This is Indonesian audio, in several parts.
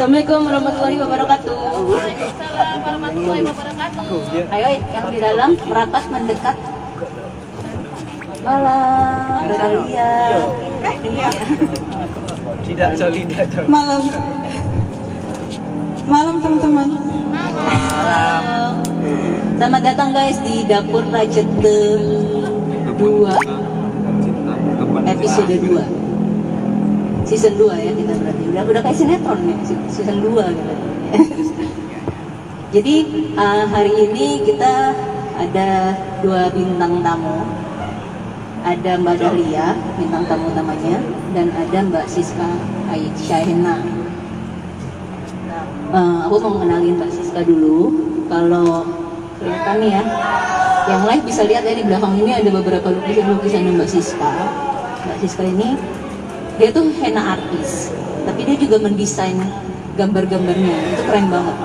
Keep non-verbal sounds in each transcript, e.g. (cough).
Assalamualaikum warahmatullahi wabarakatuh. Waalaikumsalam warahmatullahi wabarakatuh. Ayo yang di dalam merapat mendekat. Malam, Rosalia. Tidak solidar. malam malam teman-teman Selamat datang guys di dapur Rajete 2 episode 2 season 2 ya kita berarti udah udah kayak sinetron ya season 2 gitu. (laughs) Jadi uh, hari ini kita ada dua bintang tamu. Ada Mbak Dahlia, bintang tamu utamanya, dan ada Mbak Siska Syahena. Eh, aku mau mengenalin Mbak Siska dulu. Kalau kelihatan nih ya, yang live bisa lihat ya di belakang ini ada beberapa lukisan-lukisan Mbak Siska. Mbak Siska ini dia tuh henna artis, tapi dia juga mendesain gambar-gambarnya. Itu keren banget.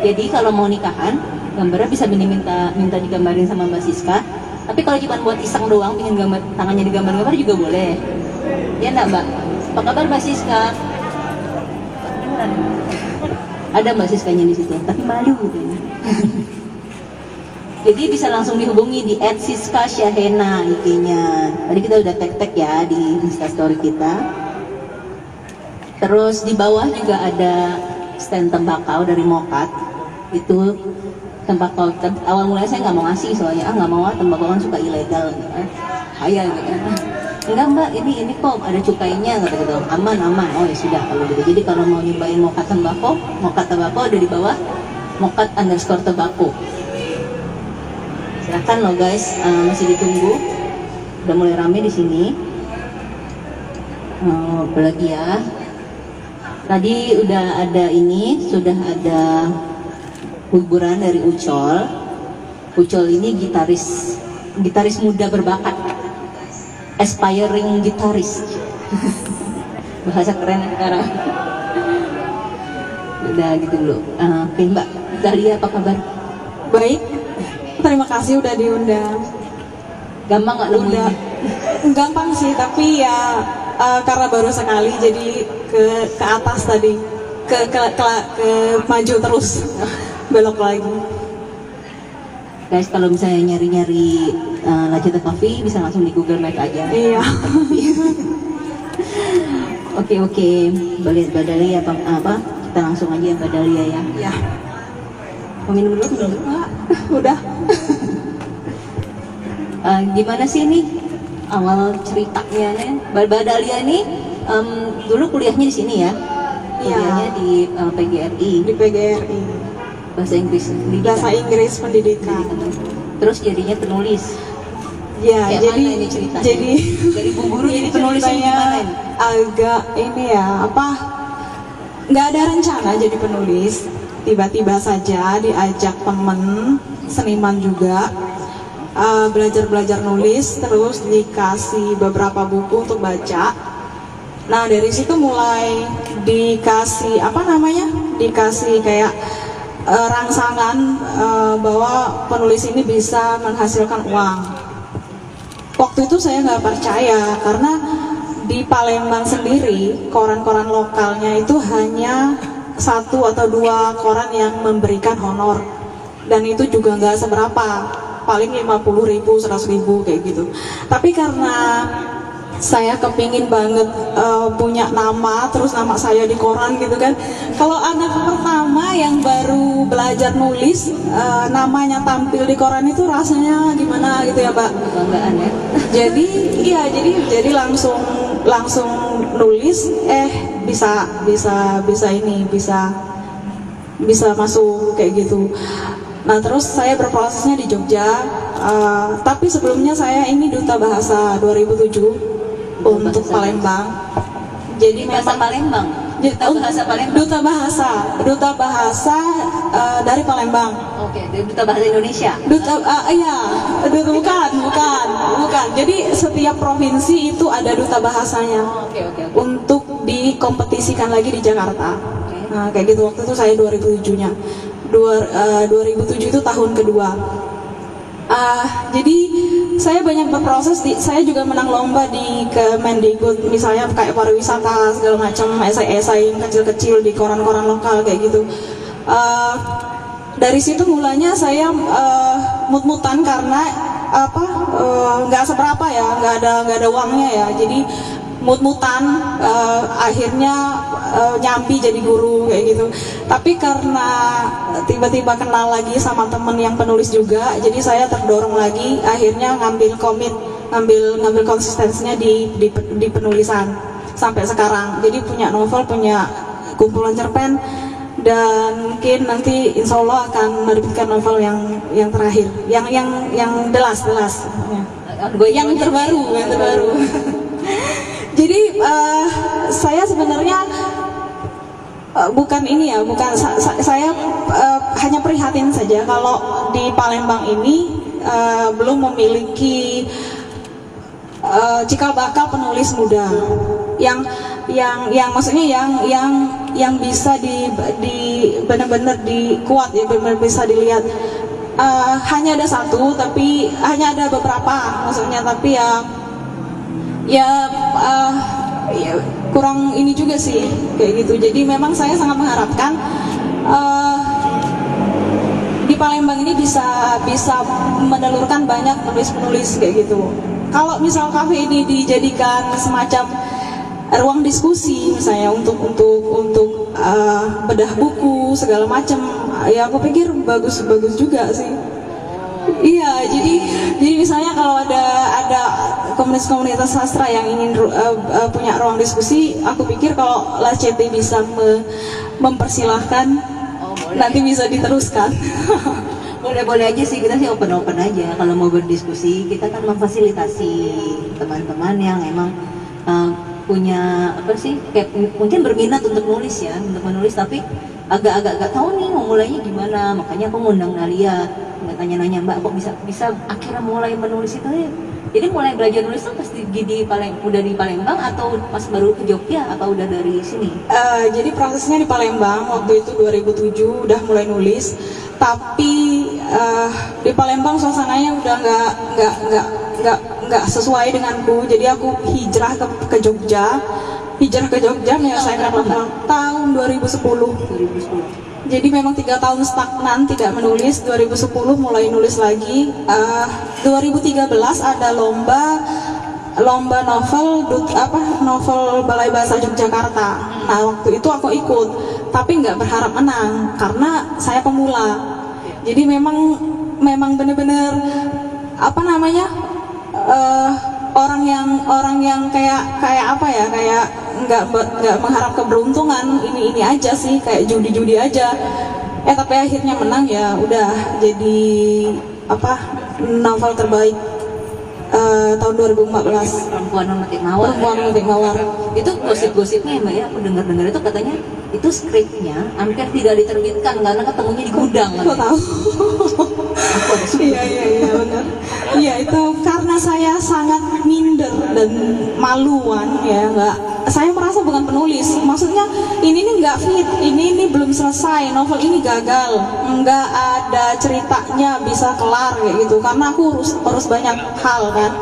Jadi kalau mau nikahan, gambarnya bisa diminta minta digambarin sama Mbak Siska. Tapi kalau cuma buat iseng doang, pingin gambar tangannya digambar-gambar juga boleh. Ya enggak Mbak? Apa kabar Mbak Siska? Ada Mbak Siskanya di situ, tapi malu gitu. (laughs) Jadi bisa langsung dihubungi di @siska_syahena IG-nya. Tadi kita udah tag-tag ya di Instastory kita. Terus di bawah juga ada stand tembakau dari Mokat. Itu tembakau tem- awal mulanya saya nggak mau ngasih soalnya ah nggak mau ah tembakau kan suka ilegal gitu kan. Gitu kan. Enggak mbak, ini ini kok ada cukainya kata gitu. Aman aman. Oh ya sudah kalau gitu. Jadi kalau mau nyobain mokat tembakau, mokat tembakau ada di bawah mokat underscore tembakau. Silahkan loh guys, eh, masih ditunggu. Udah mulai rame di sini. Eh, apa lagi ya? Tadi udah ada ini, sudah ada hiburan dari Ucol. Ucol ini gitaris, gitaris muda berbakat, aspiring gitaris. (laughs) Bahasa keren sekarang. Udah gitu dulu. Eh, Oke Mbak, apa kabar? baik terima kasih udah diundang Gampang nggak nemuin? udah (laughs) gampang sih tapi ya eh, karena baru sekali jadi ke ke atas tadi ke ke ke, ke maju terus (laughs) belok lagi Guys, kalau misalnya nyari-nyari uh, Lajata Coffee bisa langsung di Google Map aja. iya (laughs) Oke oke, boleh Mbak Dahlia apa, apa? Kita langsung aja Mbak Dahlia ya. ya Mau minum dulu? Minum dulu. Enggak, (laughs) udah (laughs) Eh, gimana sih ini awal ceritanya nih? Mbak Mbak Dahlia ini em, dulu kuliahnya di sini ya? Iya. Kuliahnya di eh, PGRI, di PGRI bahasa Inggris. pendidikan. bahasa Inggris pendidikan Terus jadinya penulis. ya Kayak jadi ini ceritanya? jadi (laughs) Dari Bu Guru jadi Ini penulis ini ceritanya gimana ini? agak ini ya apa nggak ada rencana jadi penulis tiba-tiba saja diajak temen seniman juga eh, belajar-belajar nulis terus dikasih beberapa buku untuk baca. Nah dari situ mulai dikasih apa namanya? Dikasih kayak eh, rangsangan eh, bahwa penulis ini bisa menghasilkan uang. Waktu itu saya nggak percaya karena di Palembang sendiri koran-koran lokalnya itu hanya satu atau dua koran yang memberikan honor. Dan itu juga nggak seberapa. Paling 50 ribu, 100 ribu kayak gitu. Tapi karena saya kepingin banget eh, punya nama terus nama saya di koran gitu kan. Kalau anak pertama yang baru belajar nulis eh, namanya tampil di koran itu rasanya gimana gitu ya mbak? Kebanggaan ya. (laughs) jadi iya jadi jadi langsung langsung nulis eh bisa bisa bisa ini bisa bisa masuk kayak gitu. Nah terus saya berprosesnya di Jogja eh, tapi sebelumnya saya ini duta bahasa 2007 untuk. Palembang jadi bahasa Palembang. Jadi, Duta bahasa Palembang. duta bahasa duta bahasa eh, dari Palembang Oke, dari duta bahasa Indonesia. Duta, ah, iya, duta bukan, bukan, bukan. Jadi setiap provinsi itu ada duta bahasanya Oke, oke, oke. untuk dikompetisikan lagi di Jakarta. Nah, kayak gitu waktu itu saya 2007-nya. Dua, eh, 2007 itu tahun kedua. Ah, jadi saya banyak berproses di, saya juga menang lomba di Kemendikbud misalnya kayak pariwisata segala macam esai-esai yang kecil-kecil di koran-koran lokal kayak gitu. Ah, dari situ mulanya saya ah, mut-mutan karena apa nggak seberapa ya nggak ada nggak ada uangnya ya jadi mut-mutan eh, akhirnya eh, nyambi jadi guru kayak gitu. Tapi karena tiba-tiba kenal lagi sama temen yang penulis juga jadi saya terdorong lagi akhirnya ngambil komit ngambil ngambil konsistensinya di, di di penulisan sampai sekarang. Jadi punya novel punya kumpulan cerpen dan mungkin nanti insya Allah akan menerbitkan novel yang yang terakhir. Yang yang yang delas delas Gue yang terbaru yang terbaru (laughs) jadi eh, saya sebenarnya eh, bukan ini ya bukan sa- sa- saya eh, hanya prihatin saja kalau di Palembang ini eh, belum memiliki eh, cikal bakal penulis muda yang yang yang maksudnya yang yang yang bisa di di benar-benar di kuat ya benar-benar bisa dilihat. Eh, hanya ada satu tapi hanya ada beberapa maksudnya tapi ya ya, eh, ya kurang ini juga sih kayak gitu. Jadi memang saya sangat mengharapkan eh, di Palembang ini bisa bisa menelurkan banyak penulis-penulis kayak gitu. Kalau misal kafe ini dijadikan semacam ruang diskusi misalnya untuk untuk untuk eh, bedah buku segala macam ya aku pikir bagus bagus juga sih Iya, jadi jadi misalnya kalau ada ada komunitas-komunitas sastra yang ingin eh, eh, punya ruang diskusi, aku pikir kalau LACT bisa me- mempersilahkan Oh, boleh. nanti bisa diteruskan. (laughs) Boleh-boleh aja sih, kita sih open-open aja Kalau mau berdiskusi, kita kan memfasilitasi teman-teman yang emang uh, punya apa sih kayak mungkin berminat untuk nulis ya untuk menulis tapi agak-agak nggak tahu nih mau mulainya gimana makanya aku ngundang Nalia nggak tanya-nanya mbak kok bisa bisa akhirnya mulai menulis itu? Ya jadi mulai belajar nulis tuh pasti di, di Palem, udah di Palembang atau pas baru ke Jogja atau udah dari sini? Eh, jadi prosesnya di Palembang waktu itu 2007 udah mulai nulis, tapi eh, di Palembang suasananya udah nggak nggak nggak nggak nggak sesuai denganku. Jadi aku hijrah ke, ke Jogja, hijrah ke Jogja menyelesaikan novel tahun 2010. 2010 Jadi memang tiga tahun stagnan tidak menulis. 2010 mulai nulis lagi. Eh, 2013 ada lomba lomba novel apa novel Balai Bahasa Yogyakarta. Nah waktu itu aku ikut, tapi nggak berharap menang karena saya pemula. Jadi memang memang benar-benar apa namanya eh, orang yang orang yang kayak kayak apa ya kayak nggak nggak mengharap keberuntungan ini ini aja sih kayak judi-judi aja. Eh tapi akhirnya menang ya udah jadi apa novel terbaik eh, tahun 2014 perempuan memetik mawar. Perempuan memetik mawar. Itu gosip-gosipnya ya mbak ya. Aku dengar-dengar itu katanya itu skripnya hampir tidak diterbitkan karena ketemunya di gudang. Tahu. Aku ada iya iya iya benar. Iya itu karena saya sangat minder dan maluan ya nggak saya merasa bukan penulis. Maksudnya ini nih nggak fit ini ini belum selesai novel ini gagal. Nggak ada ceritanya bisa kelar kayak gitu. Karena aku urus urus banyak hal kan.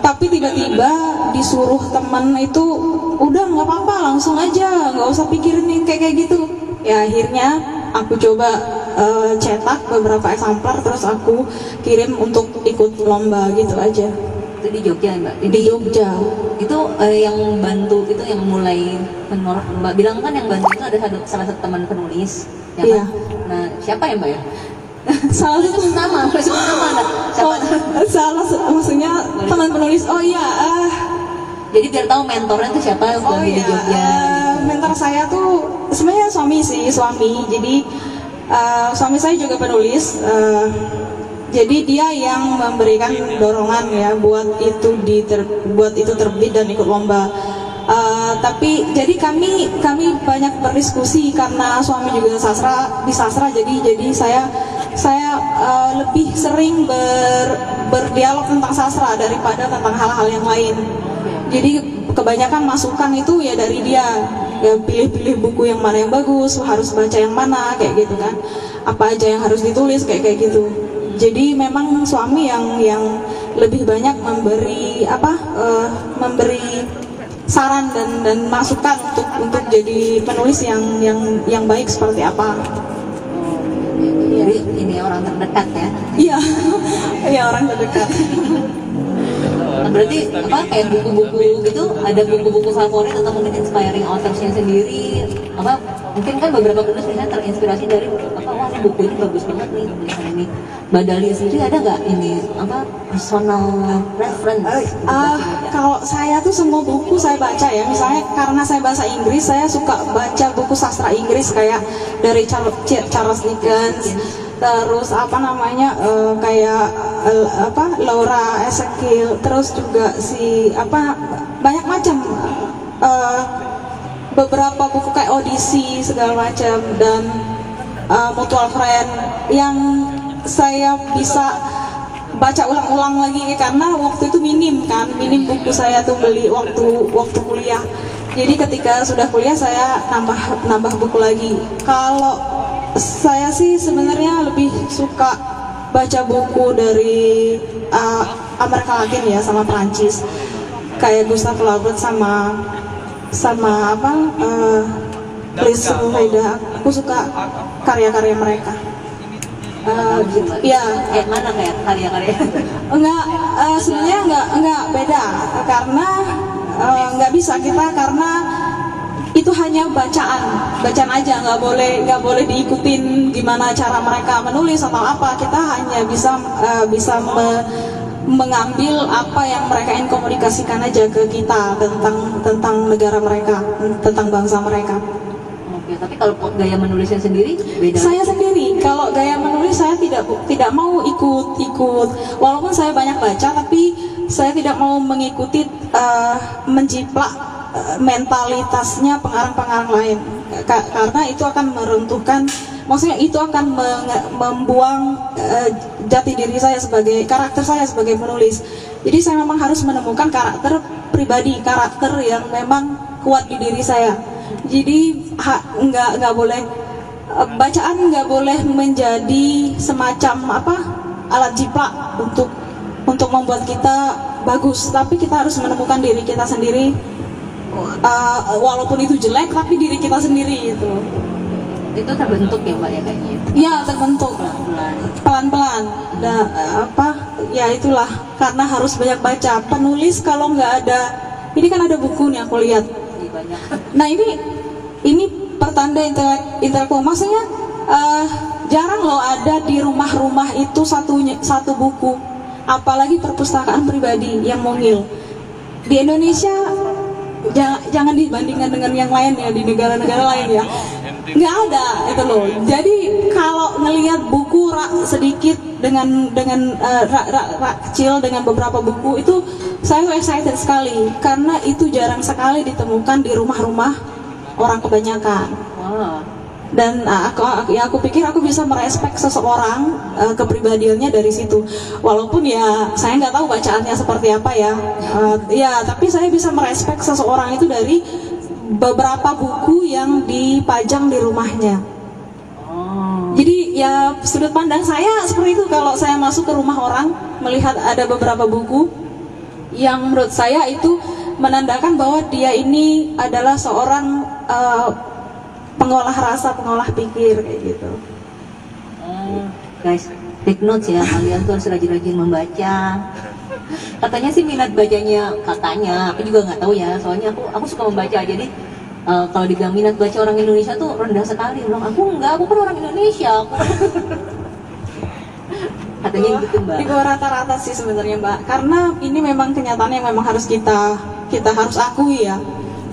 Tapi tiba-tiba disuruh temen itu udah nggak apa-apa langsung aja nggak usah pikirin yang kayak kayak gitu. Ya akhirnya aku coba eh, cetak beberapa eksemplar terus aku kirim untuk ikut lomba gitu aja itu di Jogja mbak di jadi Jogja itu eh, yang bantu itu yang mulai menolak mbak bilang kan yang bantu itu ada satu, salah satu teman penulis ya Iya. kan? nah siapa ya mbak ya (laughs) salah satu nama nama nggak? siapa oh, salah maksudnya teman penulis oh iya ah jadi biar tahu mentornya itu siapa Oh oh, di iya, Jogja gitu. mentor saya tuh sebenarnya suami sih suami. Jadi eh, suami saya juga penulis. eh, jadi dia yang memberikan dorongan ya buat itu diter, buat itu terbit dan ikut lomba. Eh, tapi jadi kami kami banyak berdiskusi karena suami juga sastra di sastra jadi jadi saya saya eh, lebih sering ber, berdialog tentang sastra daripada tentang hal-hal yang lain. Jadi kebanyakan masukan itu ya dari dia. Ya pilih-pilih buku yang mana yang bagus, harus baca yang mana kayak gitu kan. Apa aja yang harus ditulis kayak kayak gitu. Jadi memang suami yang yang lebih banyak memberi apa eh, memberi saran dan dan masukan untuk untuk jadi penulis yang yang yang baik seperti apa. Jadi ini orang terdekat ya. Iya, (laughs) iya orang terdekat. Nah, berarti apa kayak buku-buku gitu ada buku-buku favorit atau mungkin inspiring authorsnya sendiri apa mungkin kan beberapa penulis misalnya terinspirasi dari buku ini bagus banget nih tulisan ini Mbak Dahlia sendiri ada nggak ini apa personal reference baca-baca? kalau saya tuh semua buku saya baca ya. Misalnya karena saya bahasa Inggris, saya suka baca buku sastra Inggris kayak dari Charles, Charles Dickens, terus apa namanya eh, kayak eh, apa Laura Ezekiel, terus juga si apa banyak macam eh, beberapa buku kayak Odyssey segala macam dan eh, Mutual Friend yang saya bisa baca ulang-ulang lagi karena waktu itu minim kan minim buku saya tuh beli waktu waktu kuliah. Jadi ketika sudah kuliah saya nambah nambah buku lagi. Kalau saya sih sebenarnya lebih suka baca buku dari uh, Amerika Latin ya sama Prancis kayak Gustave Flaubert sama sama apa uh, Please Sepulveda aku suka karya-karya mereka. Uh, Gitu. ya kayak mana kayak karya-karya? Enggak eh, sebenarnya enggak enggak beda. Karena enggak bisa kita karena itu hanya bacaan. Bacaan aja nggak boleh nggak boleh diikutin gimana cara mereka menulis atau apa. Kita hanya bisa eh, bisa me- mengambil apa yang mereka ingin komunikasikan aja ke kita tentang tentang negara mereka tentang bangsa mereka Oke, tapi kalau gaya menulisnya sendiri beda. saya sendiri kalau gaya menulis saya tidak tidak mau ikut ikut. Walaupun saya banyak baca tapi saya tidak mau mengikuti eh, menjiplak eh, mentalitasnya pengarang-pengarang lain. Ka- karena itu akan meruntuhkan maksudnya itu akan membuang eh, jati diri saya sebagai karakter saya sebagai penulis. Jadi saya memang harus menemukan karakter pribadi karakter yang memang kuat di diri saya jadi ha- nggak nggak boleh Eh, bacaan nggak boleh menjadi semacam apa alat jiplak untuk untuk membuat kita bagus. Tapi kita harus menemukan diri kita sendiri Eh, walaupun itu jelek tapi diri kita sendiri itu Itu terbentuk ya mbak ya kayaknya. ya terbentuk. Pelan-pelan. eh, apa ya itulah. Karena harus banyak baca. Penulis kalau nggak ada ini kan ada buku nih aku lihat Nah ini ini pertanda intelek intelektual. Maksudnya eh, jarang loh ada di rumah-rumah itu satunya satu buku. Apalagi perpustakaan pribadi yang mungil. Di Indonesia jangan, jangan dibandingkan dengan yang lain ya di negara-negara lain ya nggak ada itu loh. Jadi kalau ngelihat buku rak sedikit dengan dengan eh, rak, rak, rak kecil dengan beberapa buku itu saya excited sekali. Karena itu jarang sekali ditemukan di rumah-rumah orang kebanyakan. Dan uh, aku, aku ya aku pikir aku bisa merespek seseorang uh, kepribadiannya dari situ. Walaupun ya saya nggak tahu bacaannya seperti apa ya. Uh, ya tapi saya bisa merespek seseorang itu dari beberapa buku yang dipajang di rumahnya Oh. jadi ya sudut pandang saya seperti itu kalau saya masuk ke rumah orang melihat ada beberapa buku yang menurut saya itu menandakan bahwa dia ini adalah seorang uh, pengolah rasa, pengolah pikir kayak gitu. Oh. Guys, take notes ya. Kalian tuh harus rajin-rajin membaca. Katanya sih minat bacanya katanya. Aku juga nggak tahu ya. Soalnya aku aku suka membaca. Jadi eh, kalau dibilang minat baca orang Indonesia tuh rendah sekali. Bilang aku enggak. Aku kan orang Indonesia. Aku. (laughs) Katanya gitu mbak. Bawah rata-rata sih sebenarnya mbak, karena ini memang kenyataan yang memang harus kita kita harus akui ya.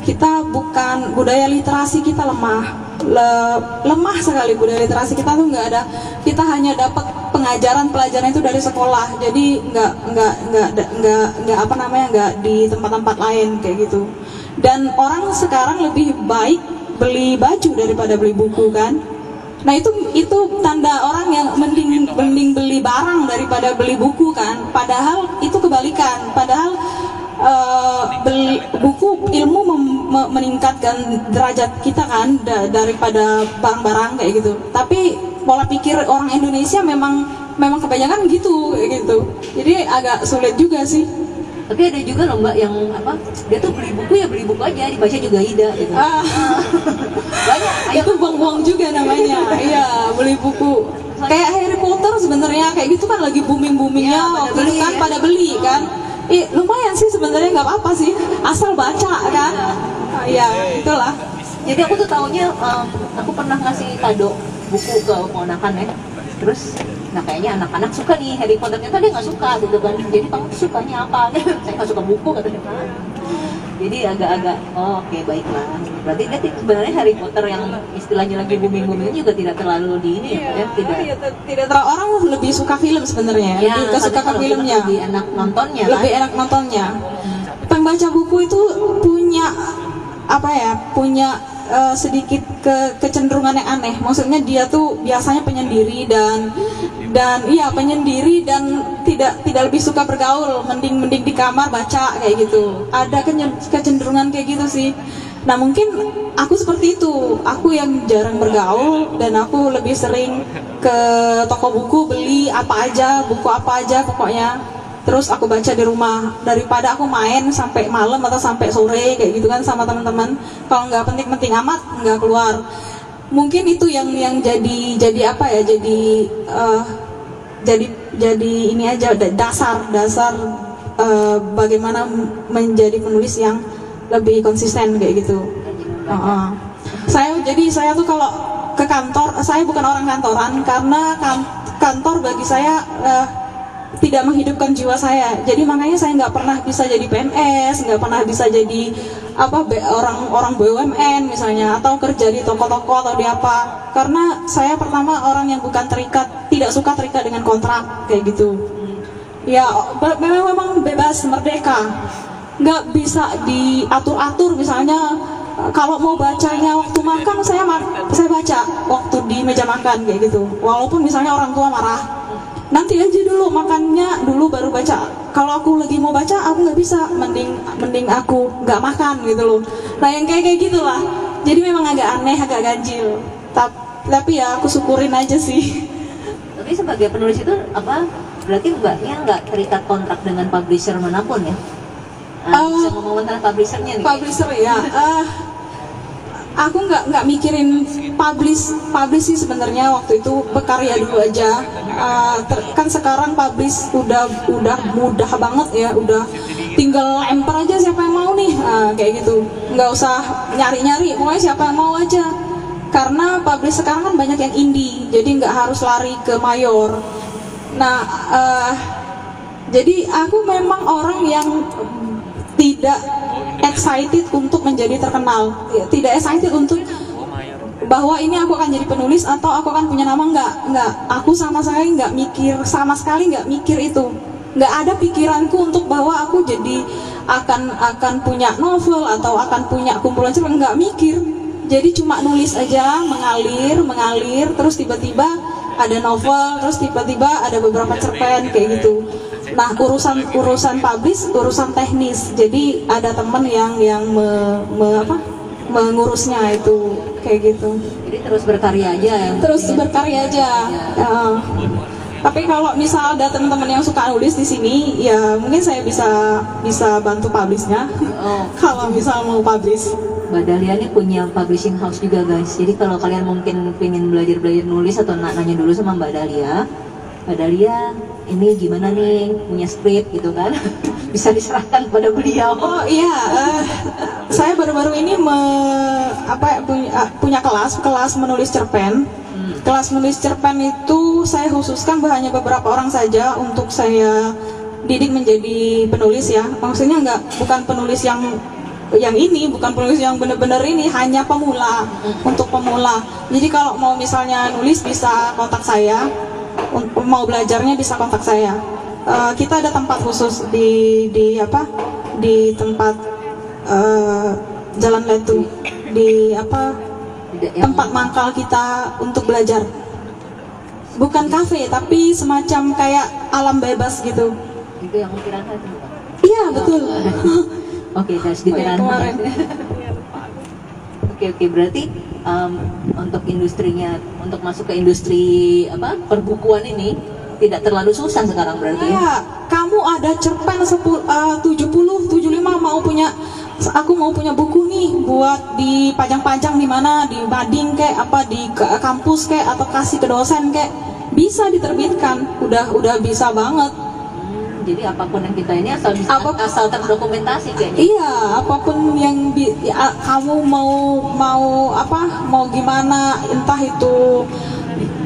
Kita bukan budaya literasi kita lemah, Le- lemah sekali budaya literasi kita tuh nggak ada. Kita hanya dapat pengajaran pelajaran itu dari sekolah, jadi nggak nggak nggak nggak nggak apa namanya nggak di tempat-tempat lain kayak gitu. Dan orang sekarang lebih baik beli baju daripada beli buku kan. Nah itu itu tanda orang yang mending mending beli barang daripada beli buku kan. Padahal itu kebalikan. Padahal eh, beli buku ilmu mem- me- meningkatkan derajat kita kan da- daripada barang-barang kayak gitu. Tapi pola pikir orang Indonesia memang memang kebanyakan gitu kayak gitu. Jadi agak sulit juga sih. Tapi ada juga loh mbak yang apa dia tuh beli buku ya beli buku aja dibaca juga Ida gitu. ah. Banyak. (laughs) Ayo. Itu buang-buang juga namanya. (laughs) Iya beli buku. Kayak Harry Potter sebenarnya kayak gitu kan lagi booming boomingnya Iya, pada beli, kan ya. pada beli kan. Ih, lumayan sih sebenarnya nggak apa-apa sih. Asal baca kan. Ah, iya itulah Jadi aku tuh taunya em, aku pernah ngasih kado buku ke ponakan ya. Terus nah kayaknya anak-anak suka nih Harry Potter ternyata dia nggak suka gitu kan. Jadi kamu sukanya apa? (laughs) Saya nggak suka buku katanya. Jadi agak-agak oh, oke baiklah. Berarti dia sebenarnya Harry Potter yang istilahnya lagi booming-booming juga tidak terlalu di ini ya, ya? tidak. T- tidak terlalu orang lebih suka film sebenarnya Ya, lebih suka ke filmnya lebih enak nontonnya kan? lebih enak nontonnya pembaca buku itu punya apa ya punya eh, sedikit ke kecenderungan yang aneh. Maksudnya dia tuh biasanya penyendiri dan dan iya penyendiri dan tidak tidak lebih suka bergaul. Mending mending di kamar baca kayak gitu. Ada kecenderungan kayak gitu sih. Nah mungkin aku seperti itu. Aku yang jarang bergaul dan aku lebih sering ke toko buku beli apa aja buku apa aja pokoknya terus aku baca di rumah daripada aku main sampai malam atau sampai sore kayak gitu kan sama teman-teman. Kalau nggak penting-penting amat nggak keluar. Mungkin itu yang yang jadi jadi apa ya jadi eh, jadi jadi ini aja da- dasar dasar eh, bagaimana menjadi penulis yang lebih konsisten kayak gitu. Heeh. saya jadi saya tuh kalau ke kantor saya bukan orang kantoran karena kan- kantor bagi saya eh, tidak menghidupkan jiwa saya. Jadi makanya saya nggak pernah bisa jadi PNS nggak pernah bisa jadi apa orang orang BUMN misalnya atau kerja di toko-toko atau di apa. Karena saya pertama orang yang bukan terikat tidak suka terikat dengan kontrak kayak gitu. Ya memang memang bebas merdeka. Nggak bisa diatur-atur misalnya kalau mau bacanya waktu makan saya saya baca waktu di meja makan kayak gitu. Walaupun misalnya orang tua marah nanti aja dulu makannya dulu baru baca. Kalau aku lagi mau baca aku nggak bisa. Mending mending aku nggak makan gitu loh. Nah yang kayak kayak gitulah jadi memang agak aneh agak ganjil. Tapi tapi ya aku syukurin aja sih. Tapi sebagai penulis itu apa berarti mbaknya nggak terikat kontrak dengan publisher mana pun ya? Nah, Eh, bisa ngomong tentang publishernya nih. publisher ya. Eh, aku nggak nggak mikirin publish publish sih sebenarnya waktu itu berkarya dulu aja. Eh, ter- kan sekarang publish udah udah mudah banget ya udah tinggal lempar aja siapa yang mau nih. Ah, kayak gitu. Nggak usah nyari nyari pokoknya siapa yang mau aja. Karena publish sekarang kan banyak yang indie jadi nggak harus lari ke mayor. Nah eh, jadi aku memang orang yang tidak excited untuk menjadi terkenal. Ya, tidak excited untuk bahwa ini aku akan jadi penulis atau aku akan punya nama. Nggak nggak. Aku sama sekali nggak mikir sama sekali nggak mikir itu. Nggak ada pikiranku untuk bahwa aku jadi akan akan punya novel atau akan punya kumpulan cerpen nggak mikir. Jadi cuma nulis aja mengalir mengalir terus tiba-tiba ada novel terus tiba-tiba ada beberapa cerpen kayak gitu nah urusan urusan publish urusan teknis. Jadi ada temen yang yang me, me- apa mengurusnya itu kayak gitu. Jadi terus berkarya aja ya. terus berkarya aja. Ya. tapi kalau misal ada teman-teman yang suka nulis di sini ya mungkin saya bisa bisa bantu publishnya. Oh, (laughs) kalau misal mau publish. Mbak Dahlia ini punya publishing house juga guys. Jadi kalau kalian mungkin pengen belajar-belajar nulis atau na- nanya dulu sama Mbak Dahlia, Mbak Dahlia ini gimana nih punya skrip gitu kan? (laughs) Bisa diserahkan pada beliau. Oh iya, eh, saya baru-baru ini me- apa ya, punya, ah, punya kelas kelas menulis cerpen. Kelas menulis cerpen itu saya khususkan hanya beberapa orang saja untuk saya didik menjadi penulis ya. Maksudnya nggak bukan penulis yang yang ini bukan penulis yang benar-benar ini hanya pemula untuk pemula. Jadi kalau mau misalnya nulis bisa kontak saya, mau belajarnya bisa kontak saya. Eh, kita ada tempat khusus di di apa di tempat eh, Jalan Letu di apa tempat mangkal kita untuk belajar. Bukan kafe tapi semacam kayak alam bebas gitu. itu yang ukiran saya bukan? Iya betul. (laughs) Oke guys, di Oh, ya, Piranha. kemarin. Oke oke berarti um, untuk industrinya untuk masuk ke industri apa perbukuan ini tidak terlalu susah sekarang berarti ya? Ya, kamu ada cerpen 10, eh, 70, 75 mau punya aku mau punya buku nih buat dipajang-pajang di mana di mading kayak apa di kampus kayak atau kasih ke dosen kayak bisa diterbitkan udah udah bisa banget jadi apa pun yang kita ini asal bisa Apa- asal terdokumentasi kayaknya iya apa pun yang bi- ya, kamu mau mau apa mau gimana entah itu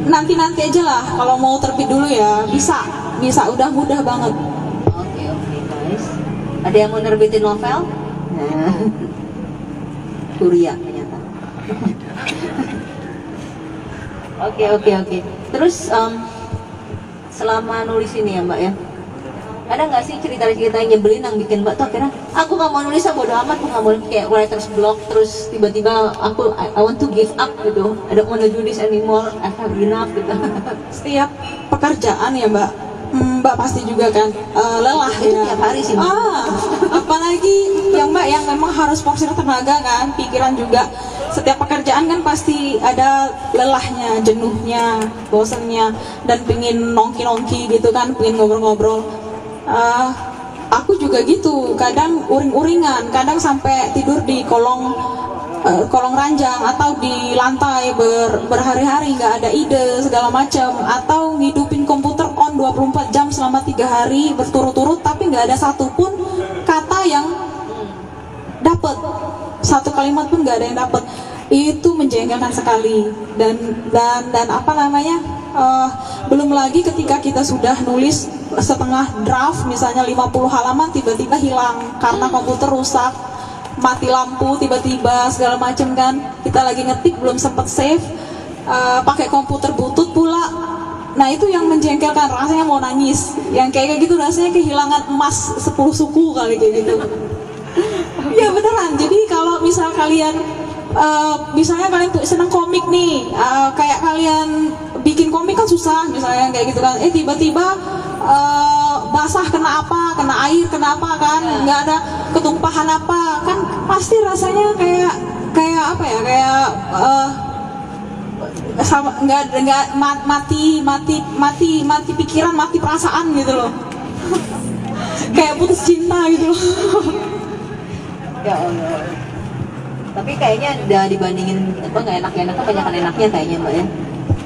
nanti nanti aja lah kalau mau terbit dulu ya bisa bisa udah mudah banget Oke oke guys. Ada yang mau nerbitin novel? Nah. Kuria ternyata. Oke oke oke. Terus em, selama nulis ini ya mbak ya, ada nggak sih cerita-cerita yang nyebelin yang bikin mbak tuh akhirnya aku nggak mau nulis ah bodo amat, aku nggak mau kayak writer's block terus tiba-tiba aku I, I want to give up gitu, I don't want to do this anymore, I have enough gitu. (laughs) setiap pekerjaan ya mbak? Hmm, mbak pasti juga kan? Eh, lelah Itu ya? tiap hari sih, Mbak. ah, apalagi yang mbak yang memang harus porsir tenaga kan pikiran juga. Setiap pekerjaan kan pasti ada lelahnya jenuhnya bosennya dan pingin nongki-nongki gitu kan pingin ngobrol-ngobrol Eh, aku juga gitu. Kadang uring-uringan kadang sampai tidur di kolong eh, kolong ranjang atau di lantai ber- berhari-hari. Nggak ada ide segala macam. Atau ngidupin komputer on 24 jam selama tiga hari berturut-turut tapi nggak ada satupun kata yang dapat satu kalimat pun nggak ada yang dapat itu menjengkelkan sekali. Dan dan dan apa namanya eh, belum lagi ketika kita sudah nulis setengah draft misalnya 50 halaman tiba-tiba hilang karena komputer rusak mati lampu tiba-tiba segala macam kan. Kita lagi ngetik belum sempat save eh, pakai komputer butut pula. Nah itu yang menjengkelkan rasanya mau nangis. Yang kayak kayak gitu rasanya kehilangan emas 10 suku kali kayak gitu. (laughs) Ya beneran. Jadi kalau misal kalian eh, misalnya kalian tuh seneng komik nih eh, kayak kalian bikin komik kan susah misalnya kayak gitu kan. Eh tiba-tiba eh, basah kena apa kena air kena apa kan nggak ada ketumpahan apa. Kan pasti rasanya kayak kayak apa ya kayak eh, sama nggak nggak ma- mati mati mati mati pikiran mati perasaan gitu loh. (laughs) Kayak putus cinta gitu loh. (laughs) Ya Allah. Tapi kayaknya udah dibandingin apa nggak enak enaknya banyak enaknya kayaknya mbak ya.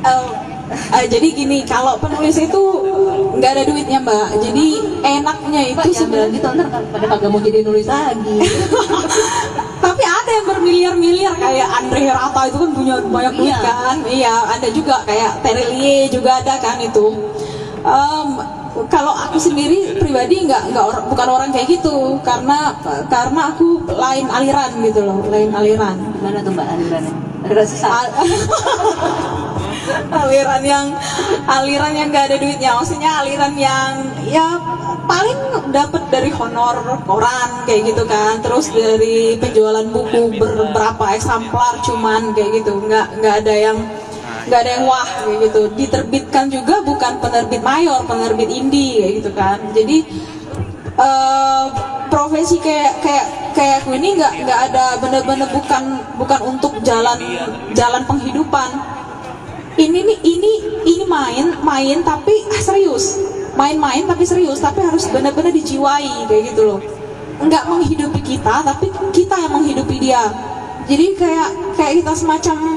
Eh, eh, jadi gini, kalau penulis itu nggak ada duitnya mbak. Jadi enaknya itu sebenarnya. gitu ntar pada kagak mau jadi nulis lagi. (laughs) Tapi ada yang bermiliar-miliar kayak Andre Hirata itu kan punya banyak duit Iya. kan. Iya, ada juga kayak Terelie juga ada kan itu. Em, kalau aku sendiri pribadi nggak nggak or- bukan orang kayak gitu karena karena aku lain aliran gitu loh, lain aliran. Gimana tuh mbak alirannya? Aliran (laughs) sesat. Al- aliran yang aliran yang nggak ada duitnya. Maksudnya aliran yang ya paling dapat dari honor koran kayak gitu kan. Terus dari penjualan buku beberapa eksemplar cuman kayak gitu. Nggak nggak ada yang nggak ada yang wah kayak gitu. Diterbitkan juga bukan penerbit mayor penerbit indie kayak gitu kan. Jadi eh, profesi kayak kayak kayak aku ini nggak nggak ada bener-bener bukan bukan untuk jalan jalan penghidupan ini nih ini ini main main tapi ah, serius. Main-main tapi serius tapi harus benar-benar dijiwai kayak gitu loh. Nggak menghidupi kita tapi kita yang menghidupi dia. Jadi kayak kayak kita semacam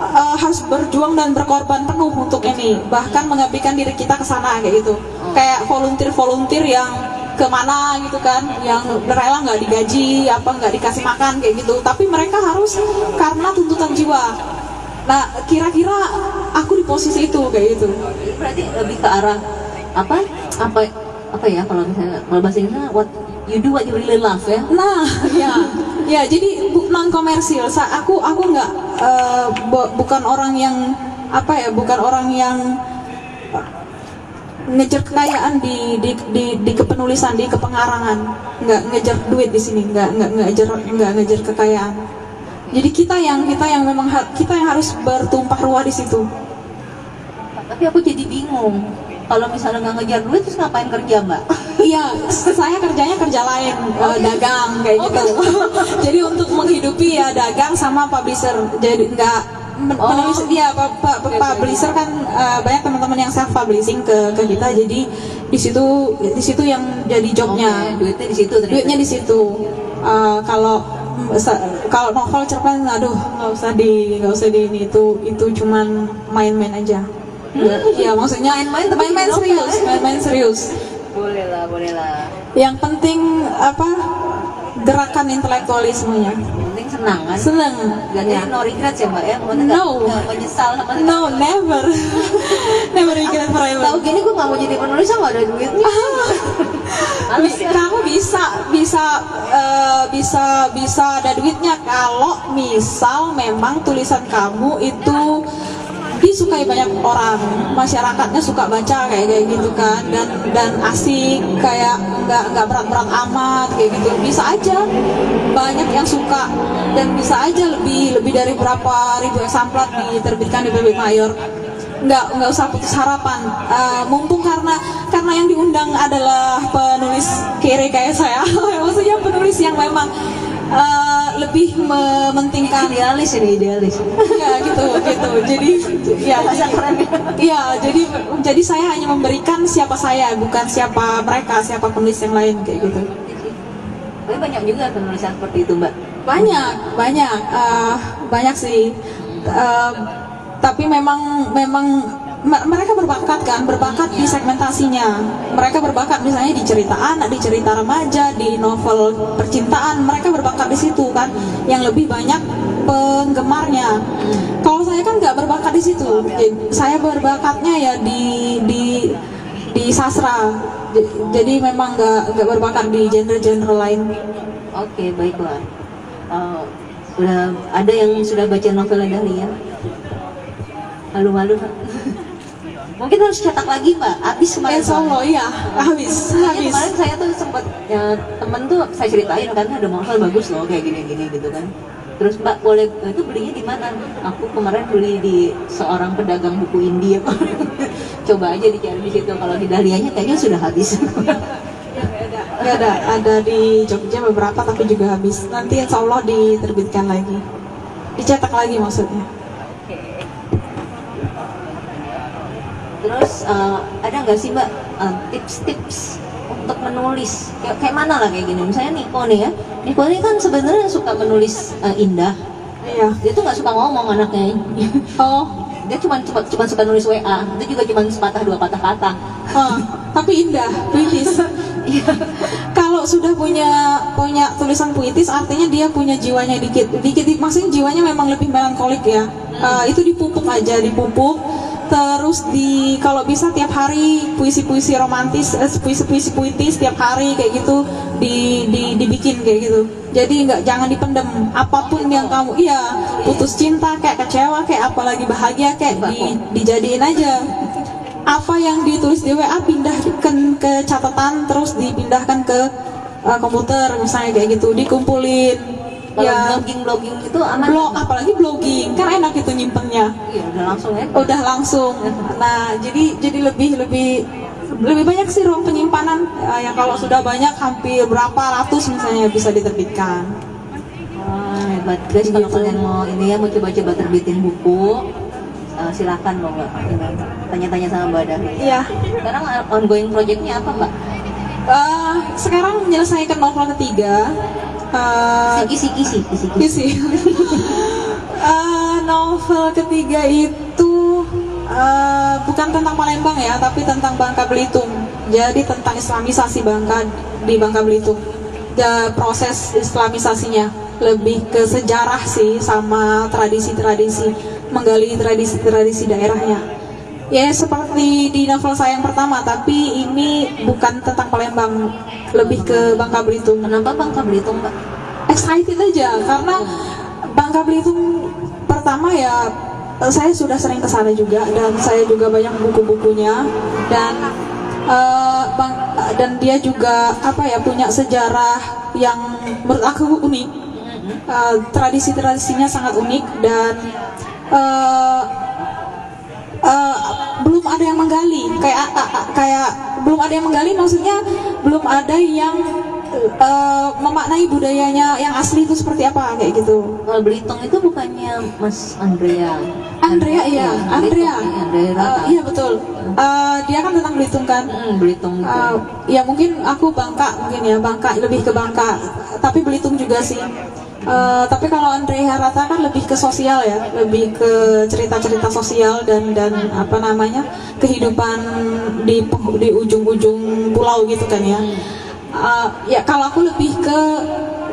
uh, harus berjuang dan berkorban penuh untuk ini. Bahkan mengabdikan diri kita ke sana kayak gitu. Kayak volunteer volunteer yang ke mana gitu kan yang rela nggak digaji apa nggak dikasih makan kayak gitu. Tapi mereka harus karena tuntutan jiwa nah kira-kira aku di posisi itu kayak gitu berarti lebih ke arah apa? Apa apa ya kalau misalnya kalau bahasa Inggrisnya what you do what you really love ya? Nah, (laughs) ya, ya jadi non komersil. Aku aku nggak bu- bukan orang yang apa ya, bukan orang yang eh, ngejar kekayaan di di, di di kepenulisan, di kepengarangan. Nggak ngejar duit di sini, nggak nggak ngejar nggak ngejar kekayaan. Jadi kita yang kita yang memang ha- kita yang harus bertumpah ruah di situ. Tapi aku jadi bingung. Kalau misalnya nggak ngejar duit terus ngapain kerja mbak? (laughs) Iya, saya kerjanya kerja lain, eh, dagang kayak gitu. (laughs) Jadi untuk menghidupi ya dagang sama publisher. Jadi nggak Oh. penulis pa- Oke, oke. publisher kan eh, banyak teman-teman yang self publishing ke ke kita jadi di situ di situ yang jadi jobnya Oke, duitnya di situ duitnya di situ Eh, kalau kalau novel cerpen aduh nggak usah di nggak usah di ini itu itu cuman main-main aja Iya. Iya maksudnya Main-main main-main serius ya? main-main serius Boleh lah, boleh lah. yang penting apa gerakan intelektualismenya senang kan. seneng Gak ya. ada no regrets ya mbak ya? Maksudnya No. nggak menyesal sama sekali. no never (laughs) never regret forever Tahu gini gue gak mau jadi penulis nggak ada duitnya. (laughs) Males Bi- ya. kamu bisa bisa eh, bisa bisa ada duitnya kalau misal memang tulisan kamu itu disukai banyak orang. Masyarakatnya suka baca kayak kayak gitu kan. Dan dan asik kayak nggak nggak berat-berat amat kayak gitu. Bisa aja. Banyak yang suka. Dan bisa aja lebih lebih dari berapa ribu eksemplar diterbitkan di Penerbit Mayor. Nggak nggak usah putus harapan. Eh, mumpung karena karena yang diundang adalah penulis kiri kayak saya. (laughs) Maksudnya penulis yang memang eh, lebih mementingkan Idealis ini idealis. ya gitu gitu jadi (laughs) ya Bahasa jadi, keren ya. jadi jadi saya hanya memberikan siapa saya bukan siapa mereka siapa penulis yang lain kayak gitu Tapi banyak juga penulisan seperti itu mbak. banyak banyak eh, banyak sih Eh, tapi memang memang me- mereka berbakat kan? Berbakat di segmentasinya. Mereka berbakat misalnya di cerita anak di cerita remaja di novel percintaan. Mereka berbakat di situ kan? Yang lebih banyak penggemarnya. Kalau saya kan nggak berbakat di situ. Saya berbakatnya ya di di di sastra. Jadi memang nggak nggak berbakat di genre-genre lain. Oke baiklah. Eh, udah ada yang sudah baca novel Dahlia? Malu-malu Pak. (laughs) Mungkin harus cetak lagi mbak. Habis kemarin. Allah iya habis habis kemarin saya tuh sempat ya, temen tuh saya ceritain kan ada novel bagus loh kayak gini-gini gitu kan. Terus mbak boleh itu belinya di mana? Aku kemarin beli di seorang pedagang buku India. (laughs) Coba aja dicari di situ. Kalau di Dahlianya kayaknya sudah habis. (laughs) Nggak ada, ada di Jogja beberapa tapi juga habis. Nanti insya Allah diterbitkan lagi. Dicetak lagi maksudnya. Terus eh, ada nggak sih mbak eh, tips-tips untuk menulis kayak, kayak mana lah kayak gini? Misalnya Niko nih ya, Niko ini kan sebenarnya suka menulis eh, indah. Iya. Dia tuh nggak suka ngomong anaknya. Oh, (laughs) Dia cuma cuma, cuma suka nulis WA. Itu juga cuma sepatah dua patah kata. ah, tapi indah, puitis. (laughs) Kalau sudah punya punya tulisan puitis, artinya dia punya jiwanya dikit. Dikit, maksudnya jiwanya memang lebih melankolik ya. Eh, itu dipupuk aja, dipupuk. Terus di kalau bisa tiap hari puisi-puisi romantis, eh, puisi-puisi puitis tiap hari kayak gitu di, di dibikin kayak gitu. Jadi nggak jangan dipendem. Apa pun yang kamu, iya putus cinta kayak kecewa kayak apalagi bahagia kayak di, dijadiin aja apa yang ditulis di WA pindahkan ke catatan terus dipindahkan ke uh, komputer misalnya kayak gitu dikumpulin Kalau ya. blogging blogging itu aman. blog apalagi blogging. Kan enak itu nyimpennya Iya udah langsung ya. udah langsung. Nah jadi jadi lebih lebih lebih banyak sih ruang penyimpanan. Uh, yang kalau sudah banyak hampir berapa ratus misalnya bisa diterbitkan. Wah, hebat. Guys kalau Gitu. kalian mau ini ya mau coba-coba terbitin buku eh, silakan loh mbak tanya-tanya sama mbak Dahlia iya. Sekarang eh, ongoing projectnya apa mbak Uh, sekarang menyelesaikan novel ketiga uh, siki siki siki. (laughs) Eh, novel ketiga itu eh, bukan tentang Palembang ya, tapi tentang Bangka Belitung. Jadi tentang Islamisasi Bangka di Bangka Belitung. Ya, proses Islamisasinya lebih ke sejarah sih sama tradisi-tradisi, menggali tradisi-tradisi daerahnya. Ya seperti di novel saya yang pertama, tapi ini bukan tentang Palembang, lebih ke Bangka Belitung. Kenapa Bangka Belitung mbak? Excited aja karena Bangka Belitung pertama ya saya sudah sering ke sana juga dan saya juga banyak buku-bukunya dan eh, bang dan dia juga apa ya punya sejarah yang menurut aku unik. Eh, tradisi-tradisinya sangat unik dan eh, eh, belum ada yang menggali kayak kayak belum ada yang menggali maksudnya belum ada yang eh, memaknai budayanya yang asli itu seperti apa kayak gitu. Kalau Belitung itu bukannya Mas Andrea? Andrea iya, Andrea. Belitung, Andrea Rata. iya betul. Eh, dia kan tentang Belitung kan. Hmm, Belitung itu. Eh, ya mungkin aku Bangka mungkin ya Bangka lebih ke Bangka tapi Belitung juga sih Eh, tapi kalau Andrea Rata kan lebih ke sosial ya lebih ke cerita-cerita sosial dan dan apa namanya kehidupan di di ujung-ujung pulau gitu kan ya. Eh, ya kalau aku lebih ke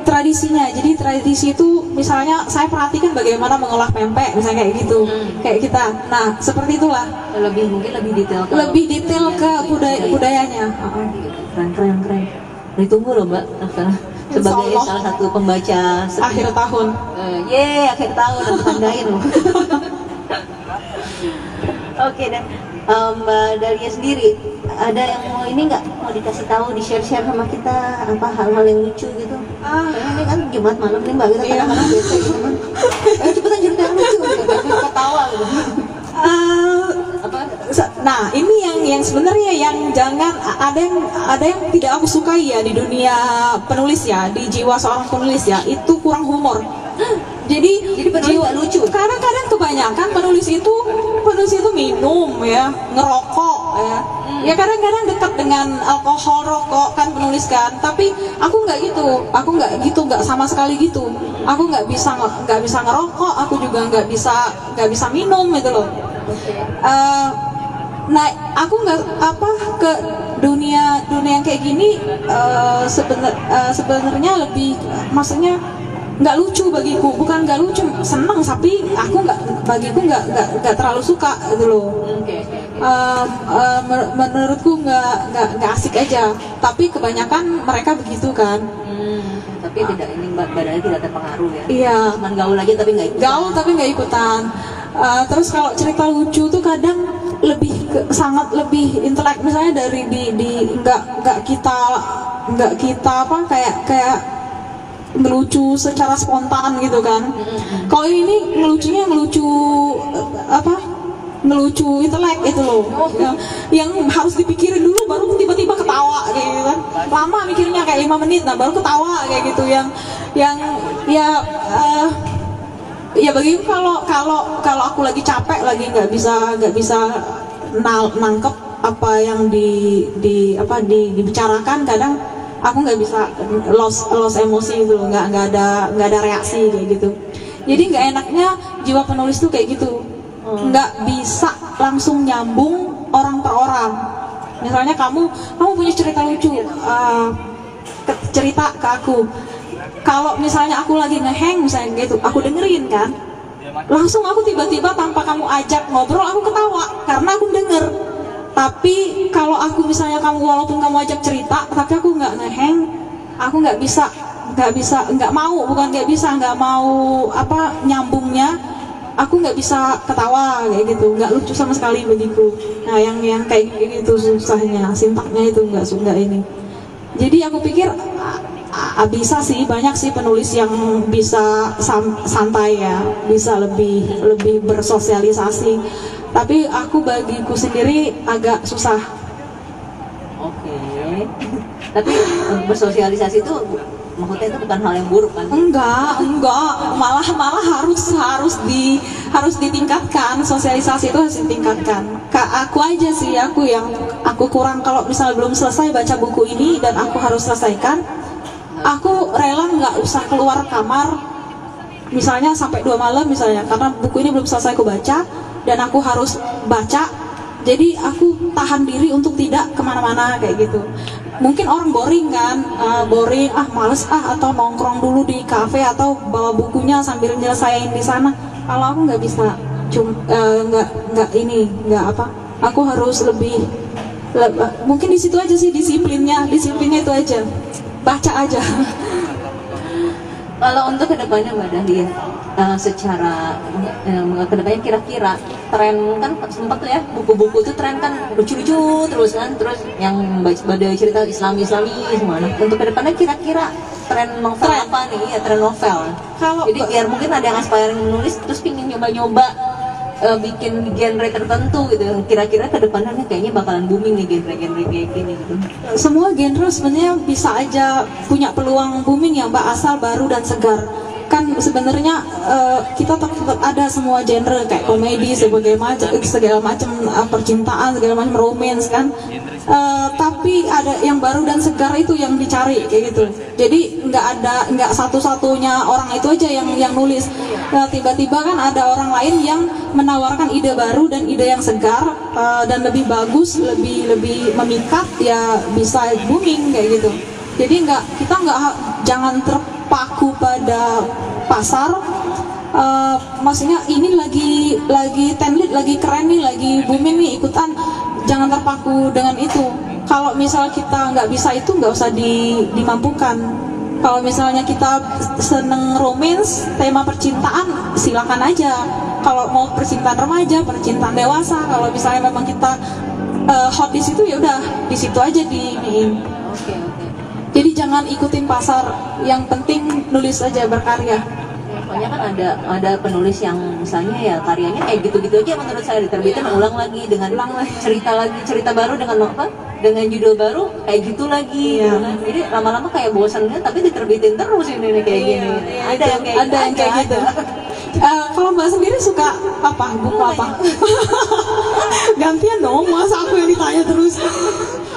tradisinya. Jadi tradisi itu misalnya saya perhatikan bagaimana mengolah pempek misalnya kayak gitu kayak kita. Nah seperti itulah. Lebih mungkin lebih detail kalau- lebih detail ke budaya budayanya. Keren keren keren. Ditunggu loh mbak sebagai Allah. salah satu pembaca setia. akhir tahun Eh, yeay akhir tahun aku tandain loh (laughs) oke dan em, mbak Dalia sendiri ada yang mau ini nggak mau dikasih tahu di share share sama kita apa hal-hal yang lucu gitu Ah. Ini kan Jumat malam nih mbak kita Iya. kadang-kadang bete gitu kan (laughs) eh cepetan cerita yang lucu ketawa gitu (laughs) Eh, apa? Nah ini yang yang sebenarnya yang jangan ada yang ada yang tidak aku sukai ya di dunia penulis ya di jiwa seorang penulis ya itu kurang humor. (gasps) Jadi Jadi nggak lucu? kadang-kadang kebanyakan penulis itu penulis itu minum ya ngerokok ya. Ya kadang-kadang dekat dengan alkohol rokok kan penulis kan tapi aku nggak gitu. Aku nggak gitu nggak sama sekali gitu. Aku nggak bisa nggak bisa ngerokok aku juga nggak bisa nggak bisa minum gitu loh Eh, nah aku nggak apa ke dunia dunia yang kayak gini eh, sebenar- eh, sebenarnya lebih maksudnya nggak lucu bagiku. Bukan nggak lucu seneng tapi aku nggak bagiku nggak nggak terlalu suka gitu loh. Eh, men- menurutku nggak nggak nggak asik aja. Tapi kebanyakan mereka begitu kan. Hmm, tapi tidak ini badannya tidak terpengaruh ya. Iya. Cuman gaul aja tapi nggak ikut gaul tapi nggak ikutan Uh, terus kalau cerita lucu tuh kadang lebih ke- sangat lebih intelek. Misalnya dari di di nggak nggak kita nggak kita apa kayak kayak ngelucu secara spontan gitu kan. Kalau ini ngelucunya ngelucu eh, apa ngelucu intelek itu loh. Ya, yang harus dipikirin dulu baru tiba-tiba ketawa kayak gitu kan. Lama mikirnya kayak lima menit nah baru ketawa kayak gitu. Yang yang ya eh, ya bagiku kalau kalau kalau aku lagi capek lagi nggak bisa nggak bisa nangkep apa yang di di apa di dibicarakan kadang aku nggak bisa lost lost emosi gitu nggak nggak ada nggak ada reaksi kayak gitu. Jadi nggak enaknya jiwa penulis tuh kayak gitu. Nggak bisa langsung nyambung orang per orang. Misalnya kamu kamu punya cerita lucu ke- cerita ke aku kalau misalnya aku lagi ngeheng misalnya gitu aku dengerin kan? Langsung aku tiba-tiba tanpa kamu ajak ngobrol aku ketawa. Karena aku denger. Tapi kalau aku misalnya kamu walaupun kamu ajak cerita tapi aku nggak ngeheng aku nggak bisa nggak bisa nggak mau bukan nggak bisa nggak mau apa nyambungnya aku nggak bisa ketawa kayak gitu. Nggak lucu sama sekali bagiku nah yang yang kayak gitu susahnya sintaknya itu nggak suka ini jadi aku pikir a- a- bisa sih banyak sih penulis yang bisa santai ya bisa lebih lebih bersosialisasi. Tapi aku bagiku sendiri agak susah. Oke. Tapi eh, bersosialisasi itu maksudnya itu bukan hal yang buruk kan? Enggak enggak. Malah malah harus harus di harus ditingkatkan. Sosialisasi itu harus ditingkatkan. Kak aku aja sih aku yang aku kurang. Kalau misalnya belum selesai baca buku ini dan aku harus selesaikan aku rela nggak usah keluar kamar misalnya sampai dua malam misalnya. Karena buku ini belum selesai aku baca dan aku harus baca. Jadi aku tahan diri untuk tidak ke mana-mana kayak gitu mungkin orang boring kan? Uh, boring. Ah males. Ah atau nongkrong dulu di kafe atau bawa bukunya sambil nyelesain di sana. Kalau aku nggak bisa. Cum eh, nggak nggak ini nggak apa. Aku harus lebih le- mungkin di situ aja sih disiplinnya. Disiplinnya itu aja. Baca aja. Kalau untuk ke depannya mbak Dahlia eh, secara eh, ke depannya kira-kira tren kan sempat tuh ya buku-buku itu tren kan lucu-lucu terus kan terus yang baca pada cerita Islami Islami semua nah, untuk ke depannya kira-kira tren novel Tren. apa nih? Ya tren novel. Kalau- jadi biar mungkin ada yang aspiring menulis terus pingin nyoba-nyoba eh, bikin genre tertentu gitu. Kira-kira ke depannya kayaknya bakalan booming nih genre-genre kayak gini gitu. Semua genre sebenarnya bisa aja punya peluang booming ya mbak asal baru dan segar kan sebenarnya eh, kita tetap, ada semua genre kayak komedi sebagai macam segala macam eh, percintaan segala macam romance kan. Eh, tapi ada yang baru dan segar itu yang dicari kayak gitu. Jadi nggak ada nggak satu-satunya orang itu aja yang yang nulis. Nah, tiba-tiba kan ada orang lain yang menawarkan ide baru dan ide yang segar eh, dan lebih bagus lebih lebih memikat ya bisa booming kayak gitu. Jadi nggak kita nggak jangan terpaku pada pasar. Eh, maksudnya ini lagi lagi template lagi keren nih lagi booming nih ikutan. Jangan terpaku dengan itu. Kalau misal kita nggak bisa itu nggak usah di, dimampukan. Kalau misalnya kita seneng romance tema percintaan silakan aja. Kalau mau percintaan remaja percintaan dewasa kalau misalnya memang kita eh, hot di situ ya udah di situ aja di iniin. Jadi jangan ikutin pasar yang penting nulis aja berkarya. Soalnya kan ada ada penulis yang misalnya ya karyanya kayak gitu-gitu aja menurut saya. Diterbitin ulang lagi dengan cerita lagi cerita baru dengan apa? Dengan judul baru kayak gitu lagi. Iya. gitu kan. jadi lama-lama kayak bosannya tapi diterbitin terus ini nih kayak gini. ada yang kayak ada yang kayak gitu. (laughs) Kalau mbak sendiri suka apa buku apa? (laughs) Gantian dong, masa aku yang ditanya terus.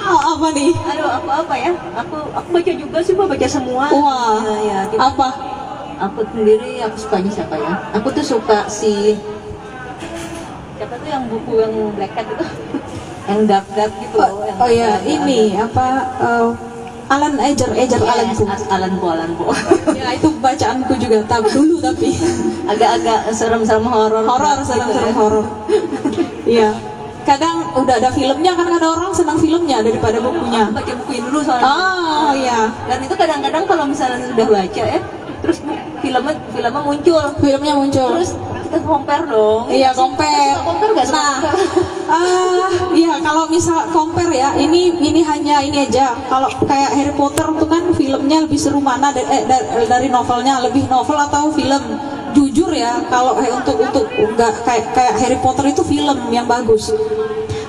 Oh, apa nih? aduh aku apa ya aku aku baca juga sih Mbak, baca semua Wah, ya, ya, gitu. apa? aku sendiri aku sukanya siapa ya aku tuh suka si siapa tuh yang buku yang black cat itu (laughs) yang dark dark gitu Oh, oh ya, ada- ini apa? eh, Alan Eger, Eger Yes, Alan Poe. As- Alan Poe, Alan Poe. Ya itu bacaanku juga, tapi dulu tapi (laughs) Agak-agak serem-serem horor. horor, gitu serem-serem ya. horor. Iya. Kadang udah ada filmnya kan ada orang senang filmnya daripada bukunya. Aku baca bukuin dulu soalnya. Oh iya, Dan itu kadang-kadang kalau misalnya sudah baca ya, terus filmnya filmnya muncul, filmnya muncul. terus kita compare dong. Iya, compare. Compare gak? Nah, (laughs) ah, iya kalau misal compare ya, ini ini hanya ini aja. Kalau kayak Harry Potter itu kan filmnya lebih seru mana dari, eh, dari, dari novelnya, lebih novel atau film? Jujur ya, kalau eh, untuk untuk enggak kayak kayak Harry Potter itu film yang bagus.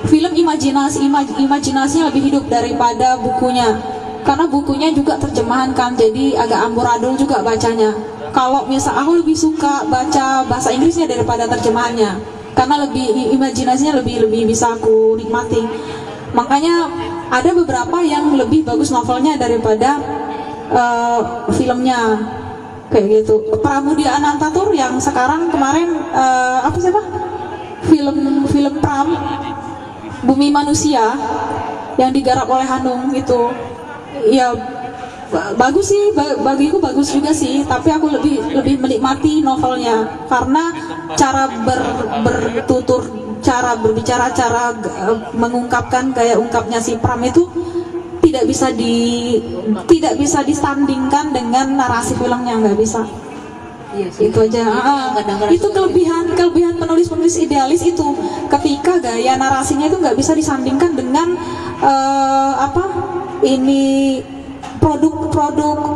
Film imajinasi imaj- imajinasinya lebih hidup daripada bukunya. Karena bukunya juga terjemahan kan, jadi agak amburadul juga bacanya. Kalau misal aku lebih suka baca bahasa Inggrisnya daripada terjemahannya, karena lebih imajinasinya lebih lebih bisa aku nikmati. Makanya ada beberapa yang lebih bagus novelnya daripada eh, filmnya kayak gitu. Pramudia Anantatur yang sekarang kemarin eh, apa sih pak? Film film Pram Bumi Manusia yang digarap oleh Hanung itu ya bagus sih ba- bagiku bagus juga sih tapi aku lebih lebih menikmati novelnya. Karena cara ber, bertutur cara berbicara cara eh, mengungkapkan gaya ungkapnya si Pram itu tidak bisa di tidak bisa disandingkan dengan narasi filmnya nggak bisa. Iya sih. itu aja. Ah, Kadang-kadang itu kelebihan kelebihan penulis penulis idealis itu. Ketika gaya narasinya itu nggak bisa disandingkan dengan eh, apa ini produk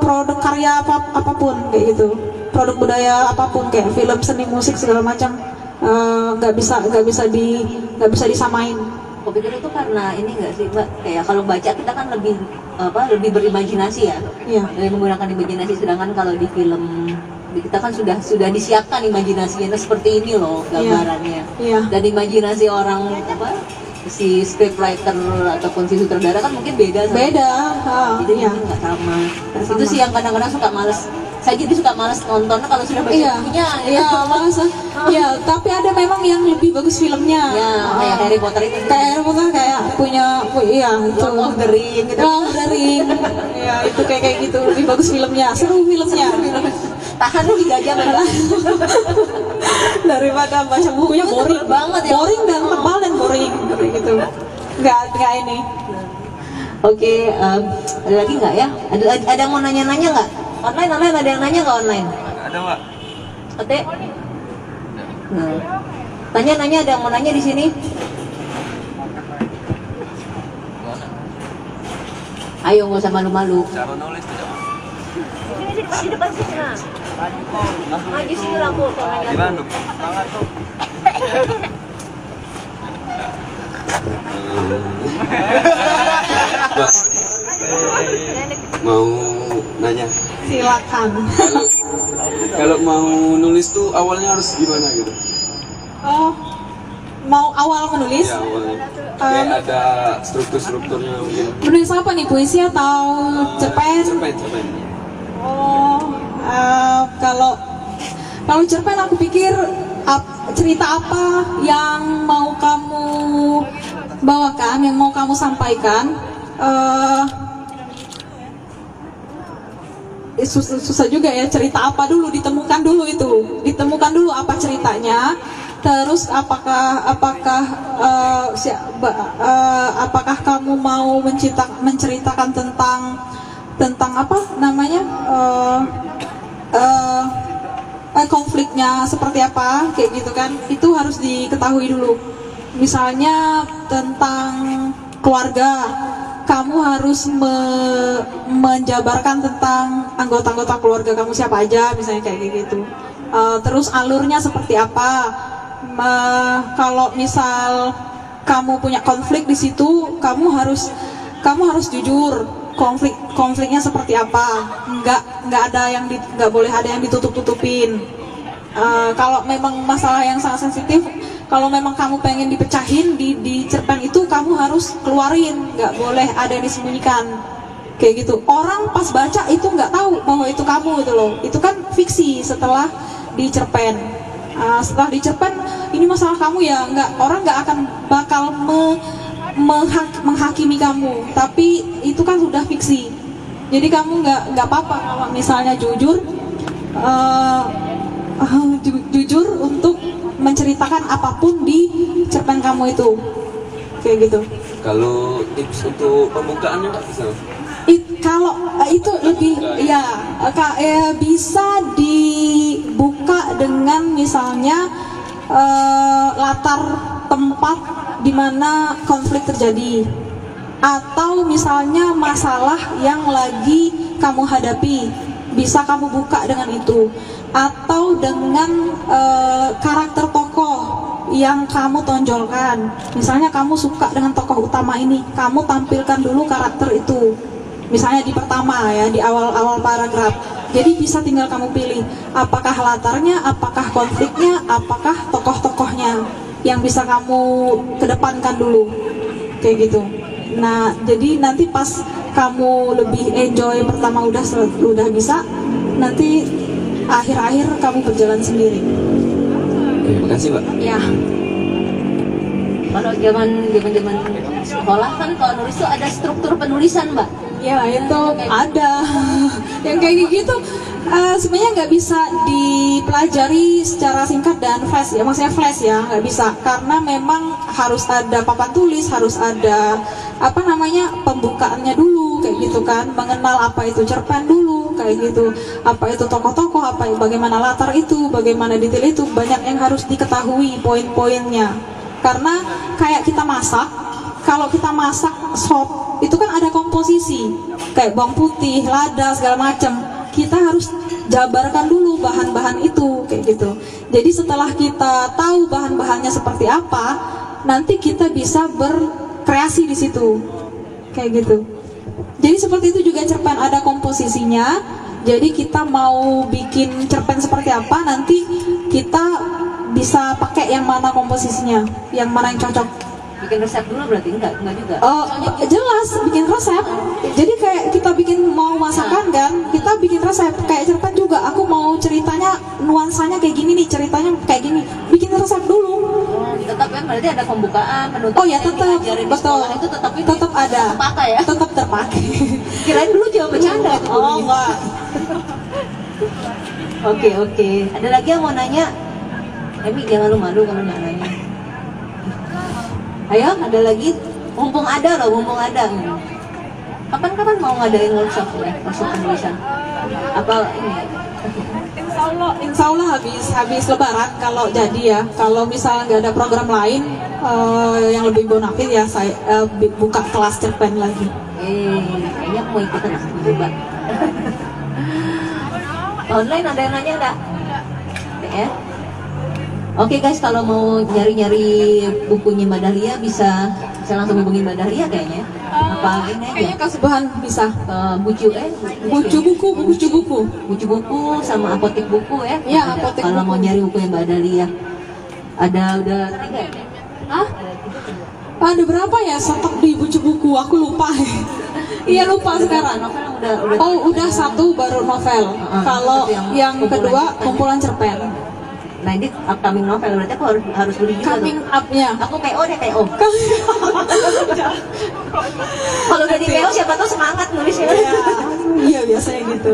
produk karya apa, apa pun kayak gitu. Produk budaya apa pun kayak film seni musik segala macam eh, nggak bisa nggak bisa di nggak bisa disamain. Aku pikir itu karena ini enggak sih mbak? Kayak kalau baca kita kan lebih apa lebih berimajinasi ya? Iya. lebih menggunakan imajinasi sedangkan kalau di film kita kan sudah sudah disiapkan imajinasinya seperti ini loh gambarannya. Iya. dan imajinasi orang apa si scriptwriter ataupun si sutradara kan mungkin beda sama beda ah, jadi iya. mungkin nggak sama. Itu sama. sih yang kadang-kadang suka males. Saya jadi suka males nonton kalau sudah baca iya. bukunya iya malas iya tapi ada memang yang lebih bagus filmnya. Ya kayak Ah. Harry Potter itu. Kayak Harry Potter kayak punya pu- iya itu. Lord of the Ring gitu. Lord of the Ring. Ya itu kayak kayak gitu. Lebih bagus filmnya. Seru filmnya. Tahan tiga jam ya (laughs) daripada baca bukunya boring. banget ya. boring dan tebal kayak gitu nggak nggak ini Oke, em, ada lagi nggak ya? Ada ada yang mau nanya-nanya nggak? Online, online ada yang nanya nggak online? Ada mbak? Oke. Nah, tanya-nanya ada yang mau nanya di sini? Ayo nggak usah malu-malu. Cara nulis tidak mbak? Sini, sini, di depan sini. Nah. Maju sini lah bu, Gimana? Mbak, mau nanya Silakan. kalau kalau mau nulis tuh awalnya harus gimana gitu? Oh, mau awal menulis? Ya awalnya kayak ada struktur-strukturnya mungkin. Menulis apa nih? Puisi atau cerpen? Cerpen, cerpen. Oh, eh, kalau kalau cerpen aku pikir ap- cerita apa yang mau kamu bawakan, yang mau kamu sampaikan. eh, eh, susah, susah juga ya cerita apa dulu? Ditemukan dulu itu. Ditemukan dulu apa ceritanya. Terus apakah apakah eh, si- eh, apakah kamu mau mencita, menceritakan tentang tentang apa namanya? Eh, eh, eh, konfliknya seperti apa kayak gitu kan itu harus diketahui dulu. Misalnya tentang keluarga kamu harus me- menjabarkan tentang anggota-anggota keluarga kamu siapa aja misalnya kayak gitu. Eh, terus alurnya seperti apa. Me- kalau misal kamu punya konflik di situ kamu harus kamu harus jujur konflik konfliknya seperti apa? Nggak nggak ada yang di- nggak boleh ada yang ditutup tutupin kalau memang masalah yang sangat sensitif kalau memang kamu pengen dipecahin di di cerpen itu kamu harus keluarin. Nggak boleh ada yang disembunyikan. Kayak gitu. Orang pas baca itu nggak tahu bahwa itu kamu gitu loh. Itu kan fiksi setelah di cerpen. Ah, setelah di cerpen ini masalah kamu ya. Nggak orang nggak akan bakal me- menghak- menghakimi kamu tapi itu kan sudah fiksi. Jadi kamu nggak nggak apa-apa kalau misalnya jujur eh, ju- jujur untuk menceritakan apa pun di cerpen kamu itu. Kayak gitu. Kalau tips untuk pembukaannya bisa? It- kalau eh, itu lebih ya eh, ka- eh, bisa dibuka dengan misalnya eh, latar tempat di mana konflik terjadi. Atau misalnya masalah yang lagi kamu hadapi bisa kamu buka dengan itu. Atau dengan eh, karakter tokoh yang kamu tonjolkan. Misalnya kamu suka dengan tokoh utama ini kamu tampilkan dulu karakter itu. Misalnya di pertama ya di awal-awal paragraf. Jadi bisa tinggal kamu pilih apakah latarnya apakah konfliknya apakah tokoh-tokohnya yang bisa kamu kedepankan dulu. Kayak gitu. Nah jadi nanti pas kamu lebih enjoy pertama udah udah bisa nanti akhir-akhir kamu berjalan sendiri. Oke, makasih Mbak. ya Kalau zaman zaman zaman sekolah kan kalau nulis tuh ada struktur penulisan mbak. Ya itu ada. (laughs) Yang kayak gitu eh, sebenarnya nggak bisa dipelajari secara singkat dan flash ya maksudnya flash ya nggak bisa. Karena memang harus ada papan tulis harus ada apa namanya pembukaannya dulu kayak gitu kan. Mengenal apa itu cerpen dulu kayak gitu. Apa itu tokoh-tokoh apa bagaimana latar itu bagaimana detail itu banyak yang harus diketahui poin-poinnya. Karena kayak kita masak kalau kita masak sop itu kan ada komposisi. Kayak bawang putih, lada segala macam. Kita harus jabarkan dulu bahan-bahan itu kayak gitu. Jadi setelah kita tahu bahan-bahannya seperti apa, nanti kita bisa berkreasi di situ. Kayak gitu. Jadi seperti itu juga cerpen ada komposisinya. Jadi kita mau bikin cerpen seperti apa nanti kita bisa pakai yang mana komposisinya, yang mana yang cocok. Bikin resep dulu berarti enggak enggak juga. Oh, jelas bikin resep. Jadi kayak kita bikin mau masakan kan, kita bikin resep. Kayak cerpen juga, aku mau ceritanya nuansanya kayak gini nih, ceritanya kayak gini. Bikin resep dulu. Oh, tetap kan berarti ada pembukaan, penutupan. Oh ya tetap, betul. itu tetap ini Tetap ada. terpakai ya. Tetap terpakai. Kirain dulu jawab bercanda. Oh enggak. (laughs) Oke oke. Ada lagi yang mau nanya? Emi jangan lu malu kalau nggak nanya. Ayo, ada lagi? Mumpung ada loh, mumpung ada. Kapan-kapan mau ngadain workshop ya, workshop penulisan? Apa ini? Insya Allah, insya Allah habis habis Lebaran kalau jadi ya. Kalau misalnya nggak ada program lain eh, yang lebih bonafit ya saya bi- buka kelas cerpen lagi. Eh, kayaknya mau ikutan aku juga. (laughs) Online ada yang nanya nggak? Nggak Ya. Oke guys, kalau mau nyari-nyari bukunya Mbak Dahlia bisa bisa langsung hubungin Mbak Dahlia kayaknya. Apa ini aja? Kayaknya Kak Subhan bisa. Eh, bucu eh Bucu buku, bucu buku. bucu buku sama apotek buku ya. Iya, apotek Kalau buku. mau nyari buku yang Mbak Dahlia. Ada udah tiga. ya? Hah? Ada berapa ya stok di bucu buku? Aku lupa. (laughs) Iya lupa sekarang. Novel udah udah Oh udah satu baru novel. Ah, Kalau yang yang kumpulan kedua cerpen. kumpulan cerpen. Nah ini upcoming novel berarti aku harus harus beli juga. Coming up-nya. Aku PO deh PO. (laughs) Kalau udah di PO siapa tahu semangat nulisnya. Iya, iya biasanya gitu.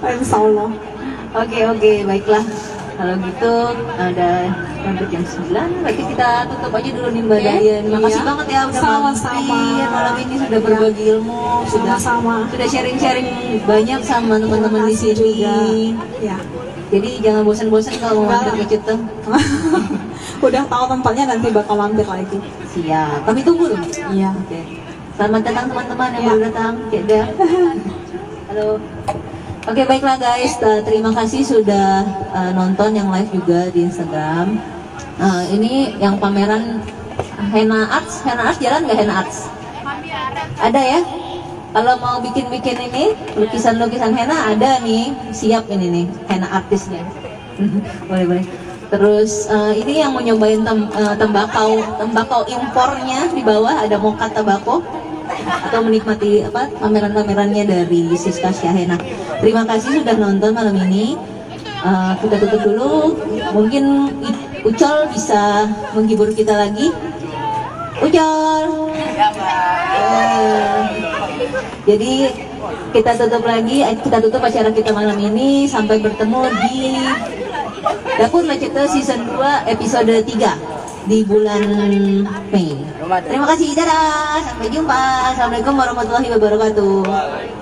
Insya Allah. Oke oke baiklah. Kalau gitu ada sampai jam 9 berarti kita tutup aja dulu nih Mbak Oke. Daya. Terima kasih Iya. banget ya udah Sama-sama. mampir malam ini sudah berbagi ilmu, sudah Sama-sama. sudah sharing-sharing banyak sama teman-teman di sini. juga. Ya. Jadi jangan bosan-bosan kalau mau mampir ke Citeng. (laughs) Udah tahu tempatnya nanti bakal mampir lagi. Siap. Kami tunggu loh. Iya. Oke. Selamat datang teman-teman yang Ya. baru datang. Keda. (laughs) Halo. Oke baiklah guys, Uh, terima kasih sudah uh, nonton yang live juga di Instagram. Uh, ini yang pameran Hena Arts, Hena Arts jalan nggak Hena Arts? Ada ya? Kalau mau bikin-bikin ini lukisan-lukisan henna ada nih, siap ini nih henna artisnya. (laughs) boleh boleh. Terus uh, ini yang mau nyobain tem- uh, tembakau tembakau impornya di bawah ada moka tabako atau menikmati apa pameran-pamerannya dari Siska Syahena. Terima kasih sudah nonton malam ini. Uh, kita tutup dulu. Mungkin Ucol bisa menghibur kita lagi. Ucol. Eh, jadi kita tutup lagi, eh, kita tutup acara kita malam ini sampai bertemu di Dapur Maceta season 2 episode 3 di bulan Mei. Terima kasih, dadah, sampai jumpa. Assalamualaikum warahmatullahi wabarakatuh.